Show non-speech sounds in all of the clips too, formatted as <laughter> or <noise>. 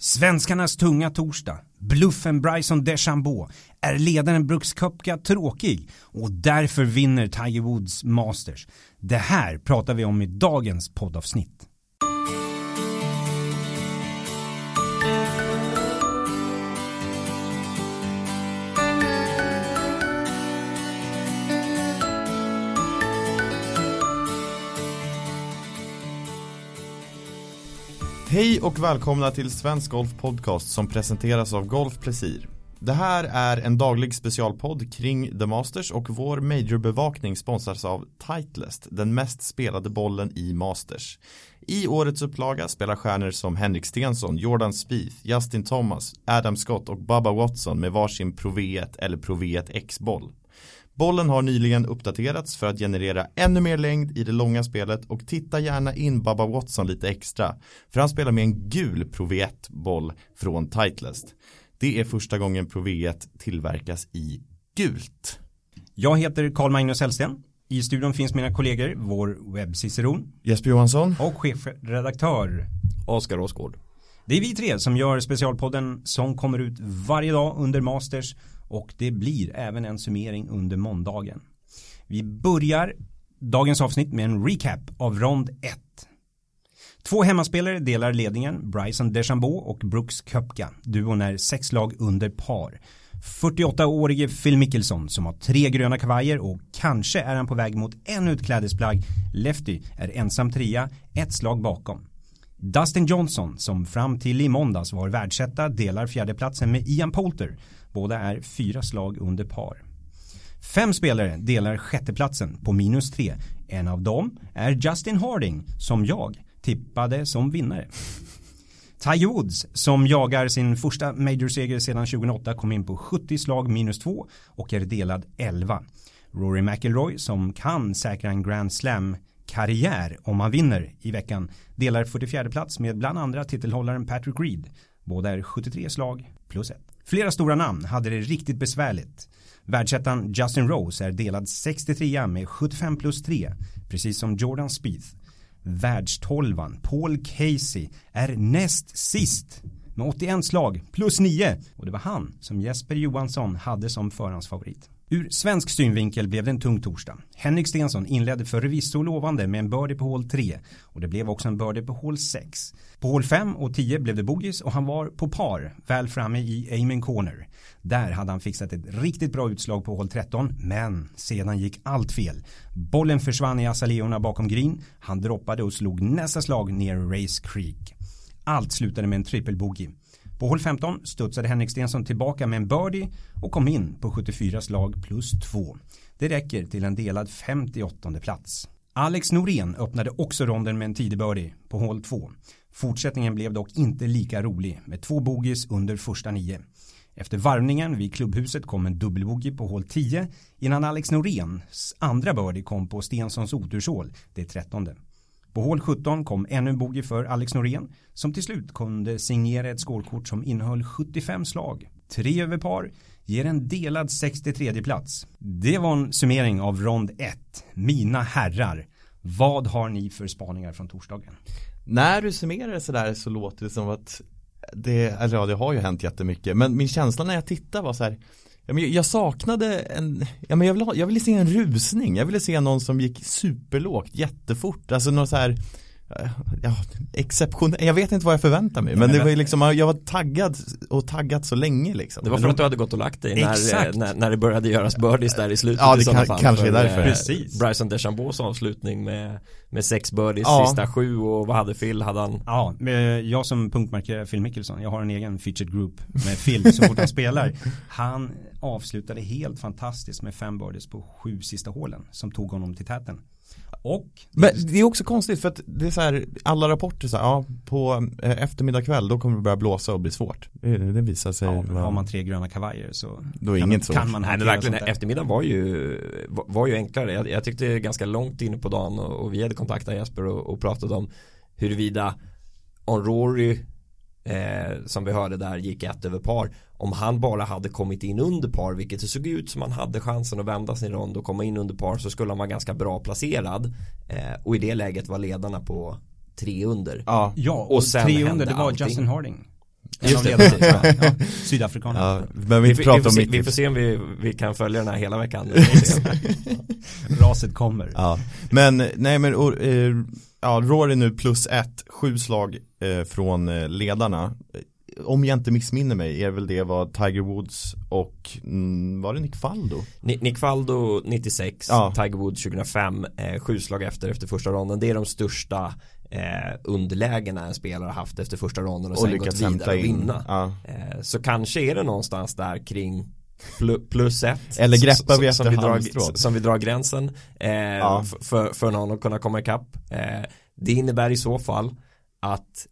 Svenskarnas tunga torsdag. Bluffen Bryson DeChambeau. Är ledaren Brooks Koepka tråkig? Och därför vinner Tiger Woods Masters. Det här pratar vi om i dagens poddavsnitt. Hej och välkomna till Svensk Golf Podcast som presenteras av Golf Plesir. Det här är en daglig specialpodd kring The Masters och vår majorbevakning sponsras av Titleist, den mest spelade bollen i Masters. I årets upplaga spelar stjärnor som Henrik Stensson, Jordan Spieth, Justin Thomas, Adam Scott och Bubba Watson med varsin Pro V1 eller Pro V1 X-boll. Bollen har nyligen uppdaterats för att generera ännu mer längd i det långa spelet och titta gärna in Baba Watson lite extra. För han spelar med en gul Pro V1-boll från Titleist. Det är första gången Pro V1 tillverkas i gult. Jag heter Carl Magnus Hellsten. I studion finns mina kollegor, vår webbciceron Jesper Johansson. och chefredaktör. Oskar Åsgård. Det är vi tre som gör specialpodden som kommer ut varje dag under Masters och det blir även en summering under måndagen. Vi börjar dagens avsnitt med en recap av rond 1. Två hemmaspelare delar ledningen, Bryson DeChambeau och Brooks Koepka. Duon är sex lag under par. 48-årige Phil Mickelson som har tre gröna kavajer och kanske är han på väg mot ännu ett klädesplagg. Lefty är ensam trea, ett slag bakom. Dustin Johnson som fram till i måndags var världsetta delar fjärdeplatsen med Ian Poulter. Båda är fyra slag under par. Fem spelare delar sjätteplatsen på minus tre. En av dem är Justin Harding som jag tippade som vinnare. Tiger Woods som jagar sin första majorseger sedan 2008 kom in på 70 slag minus 2 och är delad 11. Rory McIlroy som kan säkra en Grand Slam karriär om han vinner i veckan delar 44 plats med bland andra titelhållaren Patrick Reed. Båda är 73 slag plus 1. Flera stora namn hade det riktigt besvärligt. Världsettan Justin Rose är delad 63 med 75 plus 3 precis som Jordan Spieth. Världstolvan Paul Casey är näst sist med 81 slag plus 9 och det var han som Jesper Johansson hade som förhandsfavorit. Ur svensk synvinkel blev det en tung torsdag. Henrik Stensson inledde förvisso lovande med en birdie på hål 3 och det blev också en birdie på hål 6. På hål 5 och 10 blev det bogeys och han var på par väl framme i Amen Corner. Där hade han fixat ett riktigt bra utslag på hål 13 men sedan gick allt fel. Bollen försvann i azaleorna bakom green. Han droppade och slog nästa slag ner Race Creek. Allt slutade med en trippelbogey. På hål 15 studsade Henrik Stensson tillbaka med en birdie och kom in på 74 slag plus 2. Det räcker till en delad 58 plats. Alex Norén öppnade också ronden med en tidig birdie på hål 2. Fortsättningen blev dock inte lika rolig med två bogeys under första nio. Efter varvningen vid klubbhuset kom en dubbelbogey på hål 10 innan Alex Noréns andra birdie kom på Stenssons oturshål, det trettonde. På hål 17 kom ännu en bogey för Alex Norén som till slut kunde signera ett skålkort som innehöll 75 slag. Tre över par ger en delad 63 plats. Det var en summering av rond 1. Mina herrar, vad har ni för spaningar från torsdagen? När du summerar det sådär så låter det som att det, eller ja det har ju hänt jättemycket men min känsla när jag tittar var så här Ja, men jag saknade en, ja, men jag, ville ha, jag ville se en rusning, jag ville se någon som gick superlågt, jättefort, alltså någon så här Ja, exceptionell, jag vet inte vad jag förväntar mig men det var ju liksom, jag var taggad och taggat så länge liksom Det var för att du hade gått och lagt dig när, när, när det började göras birdies där i slutet Ja, det kan, fall kanske är för, därför eh, Precis. Bryson DeChambeaus avslutning med, med sex birdies Ja. sista sju och vad hade Phil? Hade han? Ja, med jag som punktmarkerar Phil Mickelson, jag har en egen featured group med Phil så fort han spelar. Han avslutade helt fantastiskt med fem birdies på sju sista hålen som tog honom till täten. Och Men det är också konstigt för att det är så här, alla rapporter så här, ja på eh, eftermiddag kväll då kommer det börja blåsa och bli svårt. Det, det visar sig ja, vara- har man tre gröna kavajer så Då är kan, inget svårt. kan man hantera verkligen, sånt där. eftermiddagen var ju, var- var ju enklare. Jag, jag tyckte ganska långt inne på dagen och, och vi hade kontaktat Jesper och, och pratat om huruvida om Rory eh, som vi hörde där gick ett över par om han bara hade kommit in under par vilket det såg ut som han hade chansen att vända sin rond och komma in under par så skulle han vara ganska bra placerad eh, och i det läget var ledarna på tre under Ja, och, Och sen tre under det var allting. Justin Harding. En Just av ledarna. <laughs> Ja, ja, Sydafrikanerna. Ja, men Vi, vi vi, pratar får om se, mitt vi får se om vi, vi kan följa den här hela veckan. <laughs> Raset kommer. Ja, men nej men och, eh, ja, Rory nu plus ett, sju slag eh, från eh, ledarna. Om jag inte missminner mig är väl det vad Tiger Woods och mm, var det Nick Faldo? Ni- Nick Faldo 96, Ja. Tiger Woods 2005, eh, sju slag efter efter första ronden. Det är de största eh, underlägena en spelare har haft efter första ronden och, Och sen gått vidare och in. vinna. Ja. Eh, så kanske är det någonstans där kring plu- plus ett. Eller greppar vi efter som vi, drar, som vi drar gränsen eh, Ja. för, för någon att kunna komma ikapp. Eh, det innebär i så fall att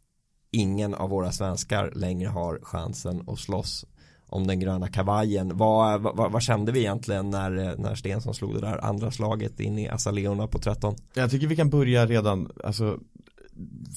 ingen av våra svenskar längre har chansen att slåss om den gröna kavajen. Vad, vad, vad kände vi egentligen när, när Stensson slog det där andra slaget in i Azaleorna på 13? Jag tycker vi kan börja redan, alltså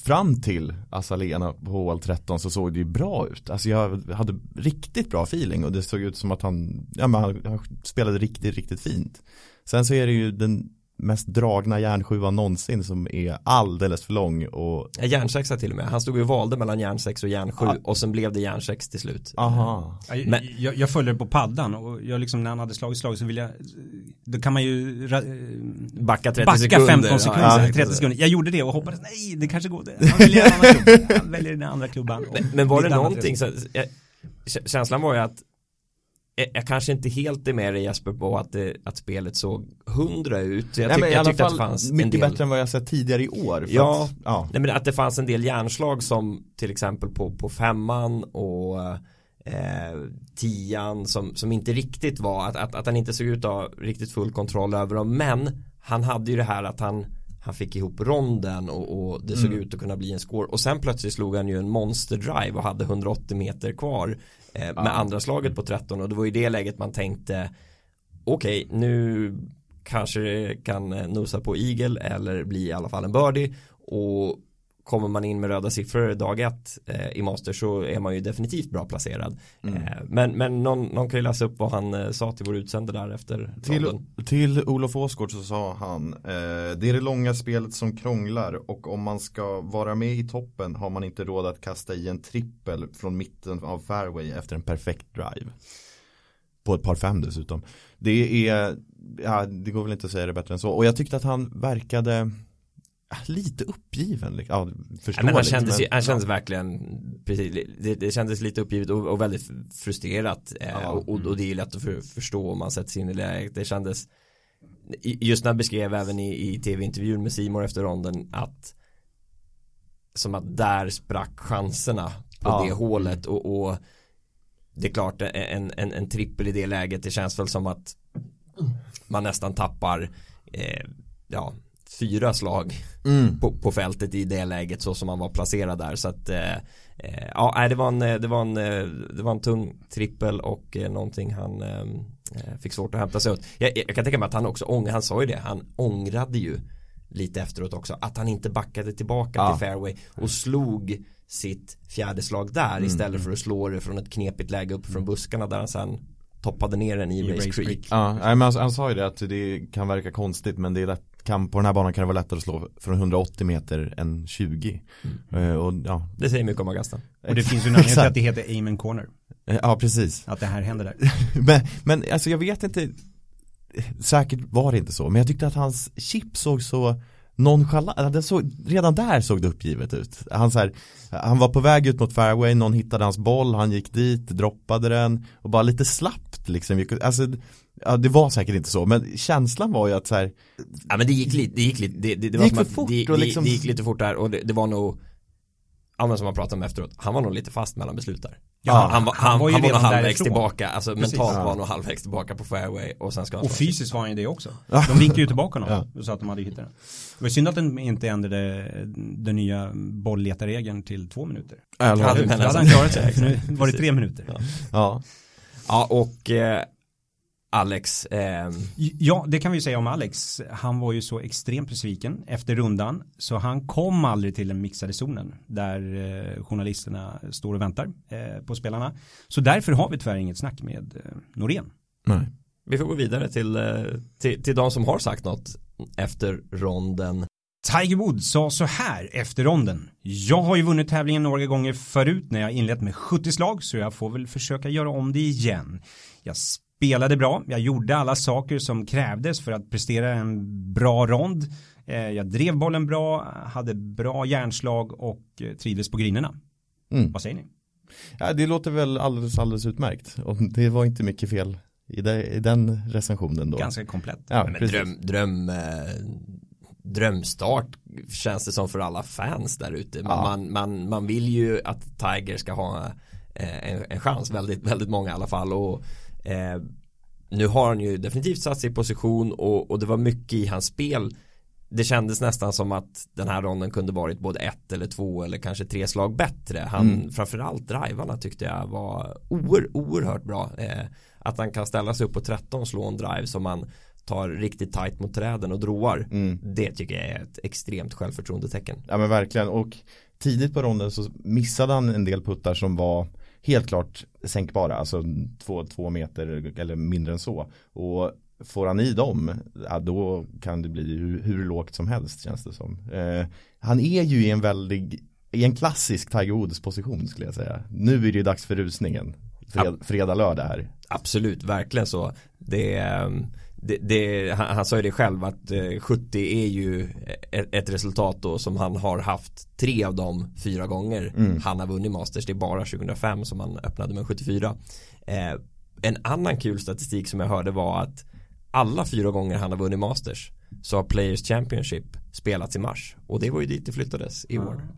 fram till Azalena på hål 13 så såg det ju bra ut. Alltså jag hade riktigt bra feeling och det såg ut som att han, ja men han, han spelade riktigt, riktigt fint. Sen så är det ju den mest dragna järnsjuan någonsin som är alldeles för lång och Ja, Järnsexa till och med. Han stod ju och valde mellan järnsex och järnsju Ja. och sen blev det järnsex till slut. aha. Ja, Men- jag, jag följde det på paddan och jag liksom när han hade slagit slag så ville jag Då kan man ju ra- Backa 30 Backa sekunder. 15 sekunder, Ja, ja, 30 sekunder Jag gjorde det och hoppades nej det kanske går Han <laughs> väljer en annan klubb Han väljer den andra klubban Men, men var det någonting så, jag, känslan var ju att jag, jag kanske inte helt är med dig Jesper på att, det, att spelet såg hundra ut. Jag, Nej, tyck, jag tyckte att det fanns en mycket del. bättre än vad jag sett tidigare i år. Ja. att, ja. Nej men att det fanns en del järnslag som till exempel på, på femman och eh, tian som, som inte riktigt var att, att, att han inte såg ut att ha riktigt full kontroll över dem men han hade ju det här att han han fick ihop ronden och, och det såg Mm. ut att kunna bli en score. Och sen plötsligt slog han ju en monster drive och hade 180 meter kvar eh, med andra slaget på 13 och det var i det läget man tänkte okej nu kanske det kan nosa på eagle eller bli i alla fall en birdie. Och kommer man in med röda siffror dag ett eh, i master så är man ju definitivt bra placerad. Mm. Eh, men men någon, någon kan ju läsa upp vad han eh, sa till vår utsände där efter Till, ronden. till Olof Åsgård så sa han eh, Det är det långa spelet som krånglar och om man ska vara med i toppen har man inte råd att kasta i en trippel från mitten av fairway efter en perfekt drive. På ett par fem dessutom. Det är, ja det går väl inte att säga det bättre än så. Och jag tyckte att han verkade lite uppgiven. liksom. Ja, Ja, förståeligt. men han kändes, ju, han ja. kändes verkligen precis, det, det kändes lite uppgivet och, och väldigt frustrerat eh, Ja. och, och, och det är lätt att för, förstå om man sätter sig in i läget det kändes just när beskrev även i, i tv-intervjun med Simor efter ronden att som att där sprack chanserna på Ja. det hålet och, och det är klart en, en, en trippel i det läget det känns väl som att man nästan tappar eh, ja, fyra slag Mm. på, på fältet i det läget så som han var placerad där så att eh, eh, ja det var en eh, det var en eh, det var en tung trippel och eh, någonting han eh, fick svårt att hämta sig åt jag, jag kan tänka mig att han också ångrar han sa ju det han ångrade ju lite efteråt också att han inte backade tillbaka Ja. till fairway och slog sitt fjärde slag där Mm. istället för att slå det från ett knepigt läge upp från buskarna där han sen toppade ner den i, I Race, Creek. Creek. Ja, men han, han sa ju det att det kan verka konstigt men det är lätt, kan, på den här banan kan det vara lättare att slå från 180 meter än 20. Eh, och, ja, Det säger mycket om Augusta. Och det finns ju en anledning till att det heter Amen Corner. Eh, Ja, precis. Att det här händer där. <laughs> Men, men alltså jag vet inte. Säkert var det inte så Men jag tyckte att hans chip såg så nonchalant den såg, Redan där såg det uppgivet ut. Han, så här, han var på väg ut mot fairway Någon hittade hans boll Han gick dit, droppade den Och bara lite slappt liksom Alltså Ja det var säkert inte så Men känslan var ju att så här, Ja men det gick lite, det gick lite, det, det, det, Det var gick för att fort det, och liksom- det gick lite fort där och det, det var nog Ja men som man pratade om efteråt, han var nog lite fast mellan beslut där Ja, han, var, han han, var ju han var nog halvvägs därifrån. tillbaka, alltså Precis. mentalt Ja. var han nog halvvägs tillbaka på fairway och sen ska han Och fysiskt var han ju det också. De vinkade ju tillbaka honom Ja. och sa att de hade hittat den Det var synd att den inte ändrade den nya bollletarregeln till två minuter eller, Ja, Då men hade alltså- han klarat sig, för nu <laughs> var det tre minuter Ja. Ja, Ja och eh, Alex, eh, Ja, det kan vi ju säga om Alex. Han var ju så extremt besviken efter rundan. Så han kom aldrig till den mixade zonen. Där eh, journalisterna står och väntar eh, på spelarna. Så därför har vi tyvärr inget snack med eh, Norén. nej vi får gå vidare till, eh, till, till de som har sagt något efter ronden Tiger Woods sa så här efter ronden. Jag har ju vunnit tävlingen några gånger förut när jag inlett med 70 slag så jag får väl försöka göra om det igen. Jag spelade bra, jag gjorde alla saker som krävdes för att prestera en bra rond. Eh, jag drev bollen bra, hade bra järnslag och eh, trivdes på grinerna. Mm. Vad säger ni? Ja, det låter väl alldeles, alldeles utmärkt. Och det var inte mycket fel i, det, i den recensionen då. Ganska komplett. Ja, men dröm, dröm, eh, drömstart känns det som för alla fans där ute. Ja. Man, man, man vill ju att Tiger ska ha eh, en, en chans, väldigt, väldigt många i alla fall. Och, eh, nu har han ju definitivt satt sig i position och, och det var mycket i hans spel det kändes nästan som att den här ronden kunde varit både ett eller två eller kanske tre slag bättre. Han, mm. framförallt drivarna tyckte jag var oer, oerhört bra. Eh, att han kan ställa sig upp på 13 och slå en drive som man tar riktigt tight mot träden och droar. Mm. Det tycker jag är ett extremt självförtroendetecken. Ja men verkligen och tidigt på ronden så missade han en del puttar som var helt klart sänkbara, alltså två, två meter eller mindre än så. Och får han i dem, ja, då kan det bli hur, hur lågt som helst känns det som. Eh, han är ju i en väldig, i en klassisk Tiger Woods position skulle jag säga. Nu är det ju dags för rusningen. Fred, fredag, lördag här. Absolut, verkligen så. Det, ehm, det, det han, han, sa ju det själv att 70 eh, är ju ett, ett, resultat då som han har haft tre av dem fyra gånger. Mm. Han har vunnit Masters, det är bara 2005 som han öppnade med 74. Eh, en annan kul statistik som jag hörde var att alla fyra gånger han har vunnit Masters så har Players Championship spelats i mars och det var ju dit det flyttades i år.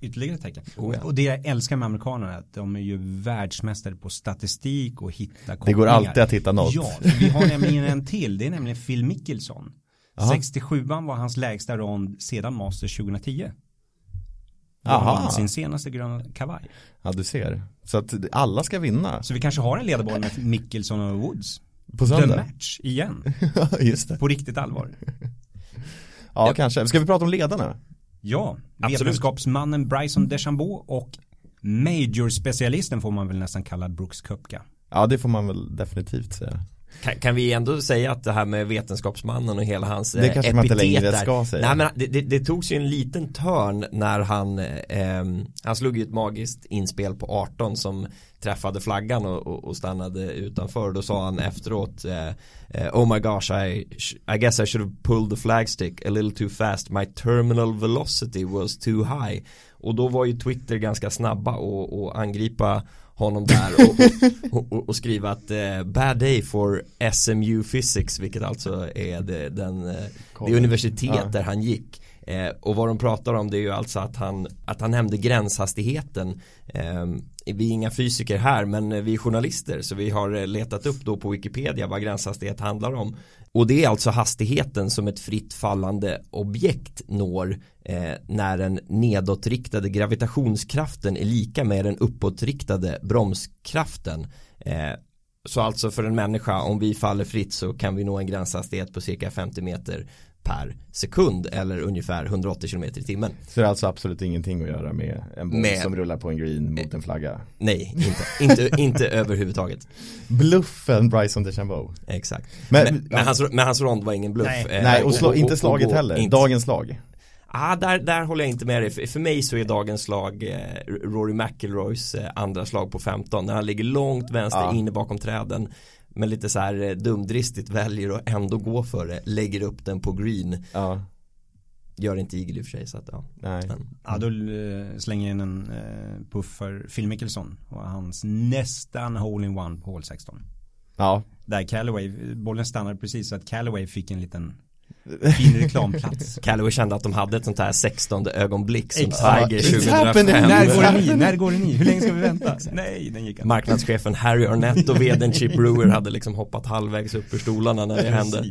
Ytterligare tecken. Oh, ja. Och det jag älskar med amerikanerna är att de är ju världsmästare på statistik och hitta kopplingar. Det går alltid att hitta något. Ja, vi har nämligen en till. Det är nämligen Phil Mickelson. 67an var hans lägsta rond sedan Masters 2010. Aha. Sin senaste gröna kavaj. Ja, du ser. Så att alla ska vinna. Så vi kanske har en ledarboll med Mickelson och Woods. På söndag? The Match igen. <laughs> Just det. På riktigt allvar. ja, ja, kanske. Ska vi prata om ledarna? Ja, Absolut. vetenskapsmannen Bryson DeChambeau och Major-specialisten får man väl nästan kalla Brooks Köpka. Ja, det får man väl definitivt säga. Kan, kan, vi ändå säga att det här med vetenskapsmannen och hela hans Det kanske man inte längre ska säga. Nej men det, det, det togs ju en liten törn när han eh, Han slog ju ett magiskt inspel på 18 som träffade flaggan och, och, och stannade utanför. Då sa han efteråt eh, eh Oh my gosh I, I guess I should have pulled the flagstick a little too fast. My terminal velocity was too high. Och då var ju Twitter ganska snabba och, och angripa honom där och, och, och, skriva att eh, bad day for SMU physics vilket alltså är det, den, eh, det universitet ja. där han gick. Eh, och vad de pratar om det är ju alltså att han, att han nämnde gränshastigheten eh, vi är inga fysiker här men vi är journalister så vi har eh, letat upp då på Wikipedia vad gränshastighet handlar om och det är alltså hastigheten som ett fritt fallande objekt når eh, när den nedåtriktade gravitationskraften är lika med den uppåtriktade bromskraften. Eh, så alltså för en människa om vi faller fritt så kan vi nå en gränshastighet på cirka 50 meter per sekund eller ungefär 180 km i timmen. Så det är alltså absolut ingenting att göra med en boll med, som rullar på en green mot en flagga? Nej, inte, inte, inte <laughs> överhuvudtaget. Bluffen Bryson DeChambeau. Exakt. Men, men, men, hans, men hans rond var ingen bluff. Nej, eh, Nej och, slå, och, inte slaget och, heller. Inte. Dagens slag. Ah, där, där håller jag inte med dig. För, för mig så är dagens slag eh, Rory McIlroys eh, andra slag på 15. När han ligger långt vänster ja. inne bakom träden men lite så här eh, dumdristigt väljer att ändå gå för det. Lägger upp den på green. Ja. gör inte Eagle i och för sig så att ja. Nej. Men, ja då eh, slänger jag in en eh, puff för Phil Mickelson och hans nästan hole-in-one på hål 16 ja. Där Callaway bollen stannade precis så att Callaway fick en liten fin <laughs> reklamplats. Callaway kände att de hade ett sånt här 16 ögonblick som Tiger 2005. När går den i? När går den i? Hur länge ska vi vänta? Nej, den gick Marknadschefen Harry Arnett och vdn Chip Brewer hade liksom hoppat halvvägs upp ur stolarna när det hände.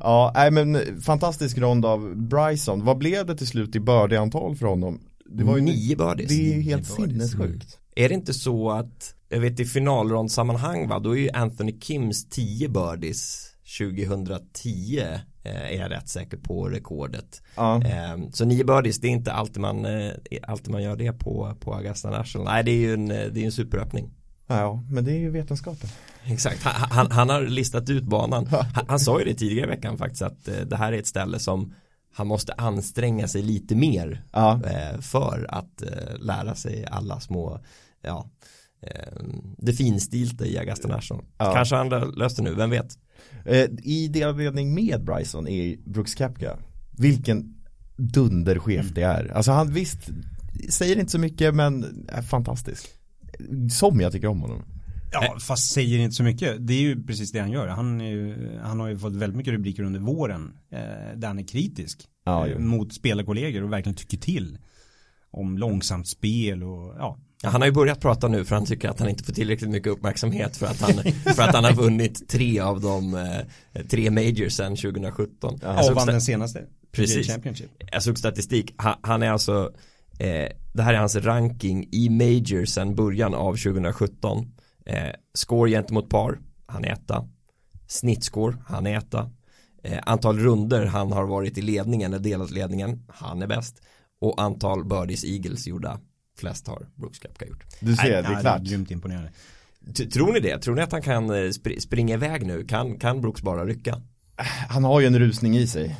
Ja, nej men fantastisk rond av Bryson. Vad blev det till slut i bördeantal för honom? Det var ju nio birdies. Det är ju helt sinnessjukt. Är det inte så att, jag vet i finalrondsammanhang va, då är ju Anthony Kims 10 birdies 2010 Eh, är jag rätt säker på rekordet. Ja. Ehm, så nio birdies, det är inte alltid man, eh, alltid man gör det på, på Augusta National. Nej, det är ju en, det är en superöppning. Ja, men det är ju vetenskapen. Exakt, han, han, han har listat ut banan. Han, han, sa ju det tidigare i veckan faktiskt att eh, det här är ett ställe som han måste anstränga sig lite mer Ja. eh, för att eh, lära sig alla små ja, eh, det finstilta i Augusta National. Ja. Kanske han lö- löste nu, vem vet? Eh, I delledning med Bryson är Brooks Koepka. Vilken dunderchef det är. Alltså han visst, säger inte så mycket men är fantastisk. Som jag tycker om honom. Ja, fast säger inte så mycket. Det är ju precis det han gör. Han, är ju, han har ju fått väldigt mycket rubriker under våren eh, där han är kritisk Ja, eh, mot spelarkollegor och verkligen tycker till om långsamt spel och ja. Han har ju börjat prata nu för han tycker att han inte får tillräckligt mycket uppmärksamhet för att han, för att han har vunnit tre av de eh, tre majors sedan 2017. Ja, och vann den senaste. Precis. Championship. jag såg statistik, han, han är alltså eh, det här är hans ranking i major sedan början av 2017 eh, score gentemot par, han är etta snittscore, han är etta eh, antal runder han har varit i ledningen eller delat ledningen, han är bäst och antal birdies eagles gjorda flest har Brooks Koepka gjort Du ser, Nej, det är klart. Grymt imponerande. T- Tror ni det? Tror ni att han kan eh, spr- springa iväg nu? Kan, kan Brooks bara rycka? Han har ju en rusning i sig.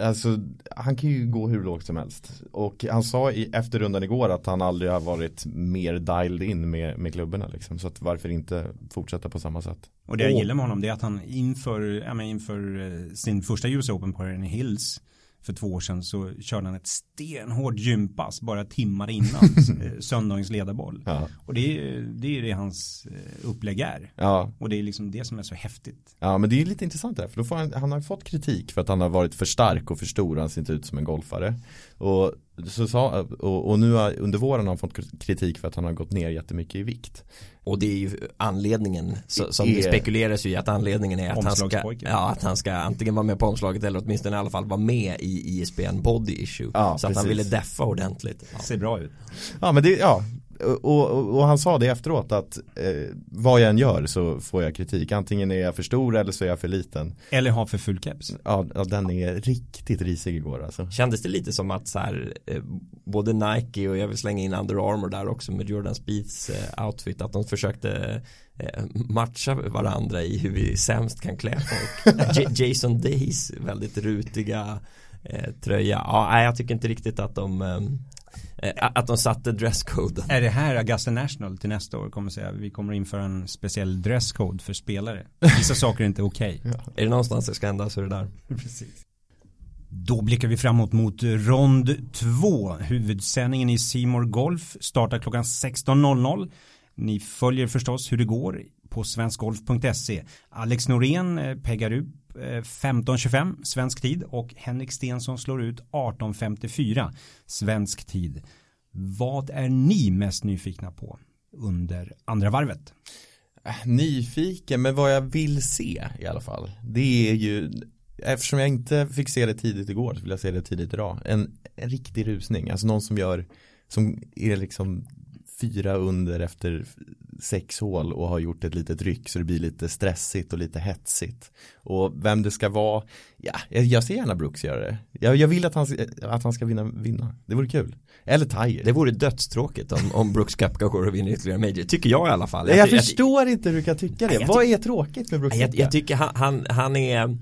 Alltså, han kan ju gå hur lågt som helst. Och han sa i, efter rundan igår att han aldrig har varit mer dialed in med, med klubborna liksom. Så att varför inte fortsätta på samma sätt? Och det jag gillar med honom det är att han inför, ja, men inför eh, sin första US Open på Irene Hills för två år sedan så körde han ett stenhårt gympass bara timmar innan <laughs> eh, söndagens ledarboll. Ja, Och det är, det är det hans eh, upplägg är. ja, Och det är liksom det som är så häftigt. ja men det är lite intressant där. För då får han, han har fått kritik för att han har varit för stark och för stor. Han ser inte ut som en golfare. Och, så sa, och, och nu har, under våren har han fått kritik för att han har gått ner jättemycket i vikt. Och det är ju anledningen så, som Är- det spekuleras ju i att anledningen är att han ska. Ja, att han ska antingen vara med på omslaget eller åtminstone i alla fall vara med i ISBN Body Issue Ja, Så att han precis. ville deffa ordentligt ja. Ser bra ut. Ja men det, ja. Och, och, och han sa det efteråt att eh, vad jag än gör så får jag kritik. Antingen är jag för stor eller så är jag för liten. Eller ha för full keps. Ja, ja den är riktigt risig igår alltså. Kändes det lite som att så här, eh, både Nike och jag vill slänga in Under Armour där också med Jordan Spieths eh, outfit att de försökte eh, matcha varandra i hur vi sämst kan klä folk. <laughs> J- Jason Days väldigt rutiga eh, tröja. Ja, jag tycker inte riktigt att de eh, att de satte dresscoden. Är det här Augusta National till nästa år kommer säga vi kommer införa en speciell dresscode för spelare. Vissa saker är inte okej. <laughs> Är det någonstans det ska hända så är det där. <laughs> Då blickar vi framåt mot rond 2. Huvudsändningen i Simor Golf startar klockan 16.00. Ni följer förstås hur det går på svenskgolf.se. Alex Norén eh, peggar upp eh, 15.25 svensk tid och Henrik Stensson slår ut 18.54 svensk tid. Vad är ni mest nyfikna på under andra varvet? Äh, nyfiken, men vad jag vill se i alla fall. Det är ju, eftersom jag inte fick se det tidigt igår så vill jag se det tidigt idag. En, en riktig rusning, alltså någon som gör, som är liksom fyra under efter sex hål och har gjort ett litet ryck så det blir lite stressigt och lite hetsigt. Och vem det ska vara, ja, jag, jag ser gärna Brooks göra det. Jag, jag vill att han, att han ska vinna, vinna. Det vore kul. Eller Tiger. Det vore dödstråkigt om, om Brooks Koepka går och vinner ytterligare major. Tycker jag i alla fall. jag, jag ty- förstår inte hur du kan tycka det. jag Vad är tråkigt med Brooks jag, jag tycker han, han, han är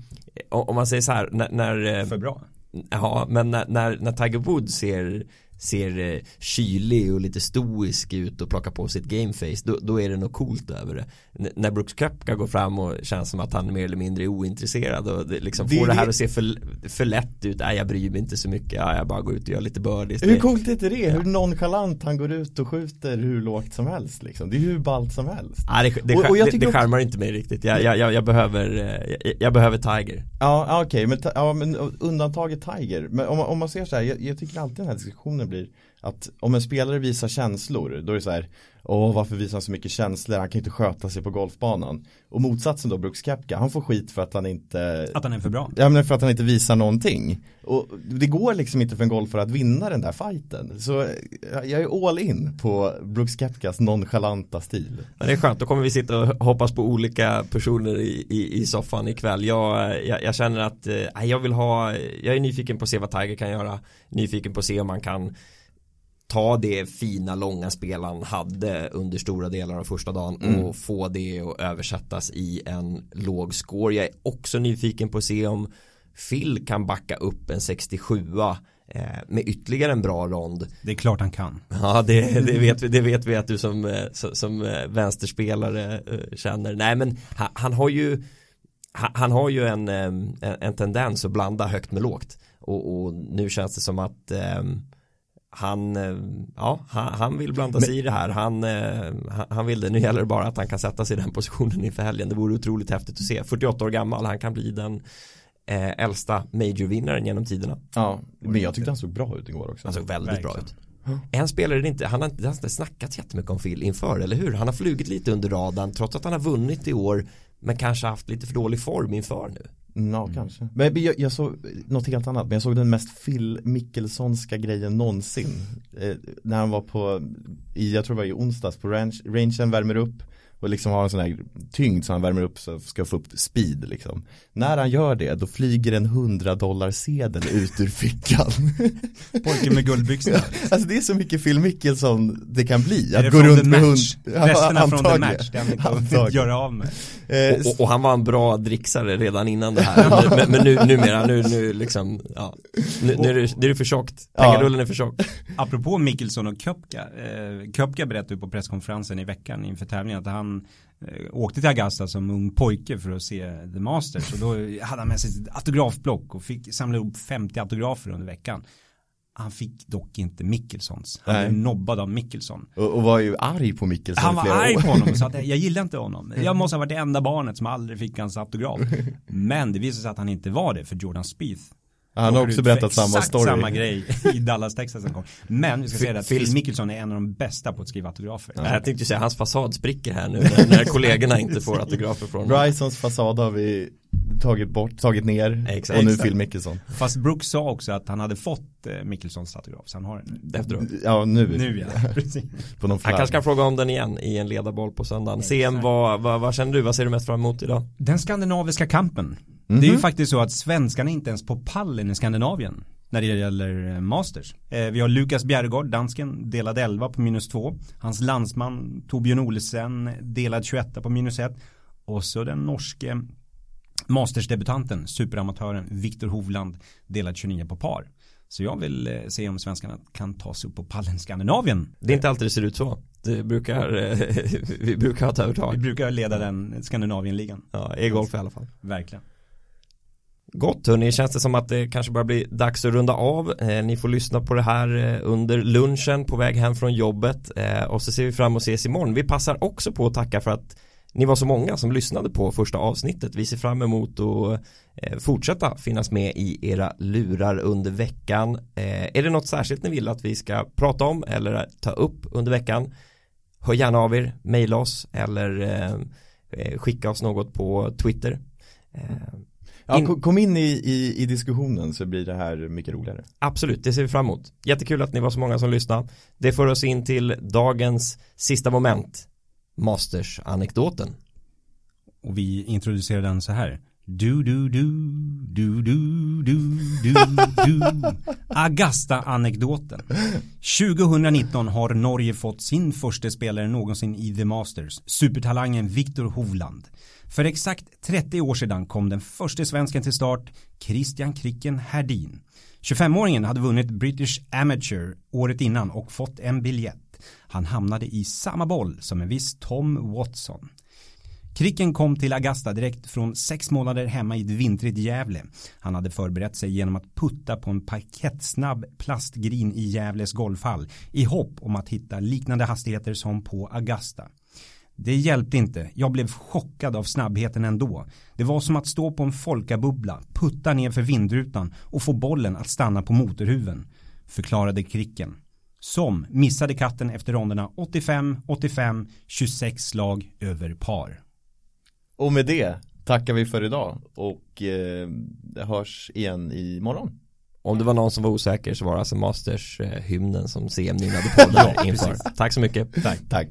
om man säger så här när, när eh, För bra. Ja, men när, när, när Tiger Woods ser ser eh, kylig och lite stoisk ut och plockar på sitt gameface då, då är det något coolt över det N- när Brooks Koepka går fram och känns som att han mer eller mindre är ointresserad och det, liksom Det får det här att se för, för lätt ut, nej jag bryr mig inte så mycket, ja, jag bara går ut och gör lite birdies Hur coolt är inte det? Hur nonchalant han går ut och skjuter hur lågt som helst liksom. Det är hur ballt som helst. Ja, det, det, Och- och jag det, det också- skärmar inte mig riktigt. Jag, jag, jag, jag behöver, eh, jag, behöver Tiger. Ja, okej, men, ta- ja, men undantaget Tiger. Men om, man- om man ser så här, jag, jag tycker alltid den här diskussionen blir att om en spelare visar känslor, då är det så här Åh, varför visar han så mycket känslor? Han kan ju inte sköta sig på golfbanan. Och motsatsen då, Brooks Koepka, han får skit för att han inte Att han är för bra. Ja men för att han inte visar någonting. Och det går liksom inte för en golfare att vinna den där fighten. Så jag är all in på Brooks Koepkas nonchalanta stil. Ja, det är skönt, då kommer vi sitta och hoppas på olika personer i, i, i soffan ikväll. Jag, jag, jag känner att eh, jag vill ha, jag är nyfiken på att se vad Tiger kan göra. Nyfiken på att se om man kan ta det fina långa spel han hade under stora delar av första dagen Mm. och få det att översättas i en låg score. Jag är också nyfiken på att se om Phil kan backa upp en 67 eh, med ytterligare en bra rond. Det är klart han kan. Ja, det, det, vet, vi, det vet vi att du som, eh, som, eh, vänsterspelare känner. Nej, men han, han har ju han, har ju en, en, en, tendens att blanda högt med lågt. Och, och nu känns det som att um, han, ja, han, han, vill blanda sig Men, i det här. Han, han vill det. Nu gäller det bara att han kan sätta sig i den positionen inför helgen. Det vore otroligt häftigt att se. 48 år gammal, han kan bli den eh, äldsta majorvinnaren genom tiderna. Ja, men jag tyckte han såg bra ut igår också. Han såg väldigt Verkligen. bra ut. En spelare det inte, han har inte, han har inte snackat jättemycket om Phil inför, eller hur? Han har flugit lite under radarn trots att han har vunnit i år men kanske haft lite för dålig form inför nu. Ja, mm. kanske. Men jag, jag, såg något helt annat, men jag såg den mest Phil Mickelsonska grejen någonsin. Eh, när han var på, i, jag tror det var i onsdags, på range, rangen värmer upp och liksom har en sån här tyngd så han värmer upp så ska få upp speed liksom. När han gör det då flyger en 100 dollar sedel ut ur fickan. <laughs> Pojken med guldbyxorna. alltså det är så mycket Phil Mickelson det kan bli. Att gå runt med hund. Resterna ja, från the match, den inte <laughs> göra av med. Eh, och, och, han var en bra dricksare redan innan det här. men, men nu, numera, nu, nu liksom, ja. Nu, nu, är, det, nu är det för tjockt. Pengarullen är för tjock. Apropå Mickelson och Köpka. Eh, Köpka berättade på presskonferensen i veckan inför tävlingen att han eh, åkte till Augusta som ung pojke för att se The Masters och då hade han med sig ett autografblock och fick samla ihop 50 autografer under veckan. Han fick dock inte Mickelsons. Han blev nobbad av Mickelson. Och, och, var ju arg på Mickelson Han var arg år. på honom och sa att jag gillar inte honom. <laughs> Jag måste ha varit det enda barnet som aldrig fick hans autograf. Men det visade sig att han inte var det för Jordan Spieth han har också berättat samma story. samma grej i Dallas, Texas en gång. Men vi ska säga att Phil Mickelson är en av de bästa på att skriva autografer. Ja. Jag tänkte säga hans fasad spricker här nu när, när kollegorna inte får autografer från honom. Brysons fasad har vi tagit bort, tagit ner exakt, och nu Phil Mickelson. Fast Brooks sa också att han hade fått eh, Mickelsons autograf så han har den. Efteråt. Ja nu. Nu ja, <laughs> precis. på någon han kanske kan fråga om den igen i en ledarboll på söndagen. CM, vad, vad, vad känner du? Vad ser du mest fram emot idag? Den skandinaviska kampen. Mm -hmm. Det är ju faktiskt så att svenskarna inte ens på pallen i Skandinavien när det gäller eh, Masters. Eh, vi har Lukas Bjergård, dansken, delad 11 på minus 2. Hans landsman Torbjörn Olsen, delad 21 på minus 1. Och så den norske Mastersdebutanten, superamatören Viktor Hovland, delad 29 på par. Så jag vill eh, se om svenskarna kan ta sig upp på pallen Skandinavien. Det är inte alltid det ser ut så. Det brukar, <laughs> vi brukar ha ett övertag. Vi brukar leda den Skandinavienligan. Ja, e-golf i alla fall. Verkligen. Gott hörni, känns det som att det kanske börjar bli dags att runda av. Eh, ni får lyssna på det här eh, under lunchen på väg hem från jobbet eh, och så ser vi fram emot ses imorgon. Vi passar också på att tacka för att ni var så många som lyssnade på första avsnittet. Vi ser fram emot att eh, fortsätta finnas med i era lurar under veckan. Eh, är det något särskilt ni vill att vi ska prata om eller ta upp under veckan? Hör gärna av er, mejla oss eller eh, skicka oss något på Twitter. Ja, kom in i, i, i, diskussionen så blir det här mycket roligare. Absolut, det ser vi fram emot. Jättekul att ni var så många som lyssnade. Det för oss in till dagens sista moment. Masters-anekdoten. Och vi introducerar den så här. Du, du, du, du, du, du, du, du. Agasta-anekdoten. 2019 har Norge fått sin första spelare någonsin i The Masters. Supertalangen Viktor Hovland. För exakt 30 år sedan kom den första svensken till start, Christian Kricken Herdin. 25-åringen hade vunnit British Amateur året innan och fått en biljett. Han hamnade i samma boll som en viss Tom Watson. Kricken kom till Augusta direkt från sex månader hemma i ett vintrigt Gävle. Han hade förberett sig genom att putta på en parkettsnabb plastgrin i Gävles golfhall i hopp om att hitta liknande hastigheter som på Augusta. Det hjälpte inte. Jag blev chockad av snabbheten ändå. Det var som att stå på en folkabubbla, putta ner för vindrutan och få bollen att stanna på motorhuven. Förklarade Kricken som missade katten efter ronderna 85, 85, 26 slag över par. Och med det tackar vi för idag och eh, hörs igen imorgon. Om det var någon som var osäker så var det alltså Masters-hymnen som CM nynnade på där <laughs> inför. Tack så mycket. Tack. Tack.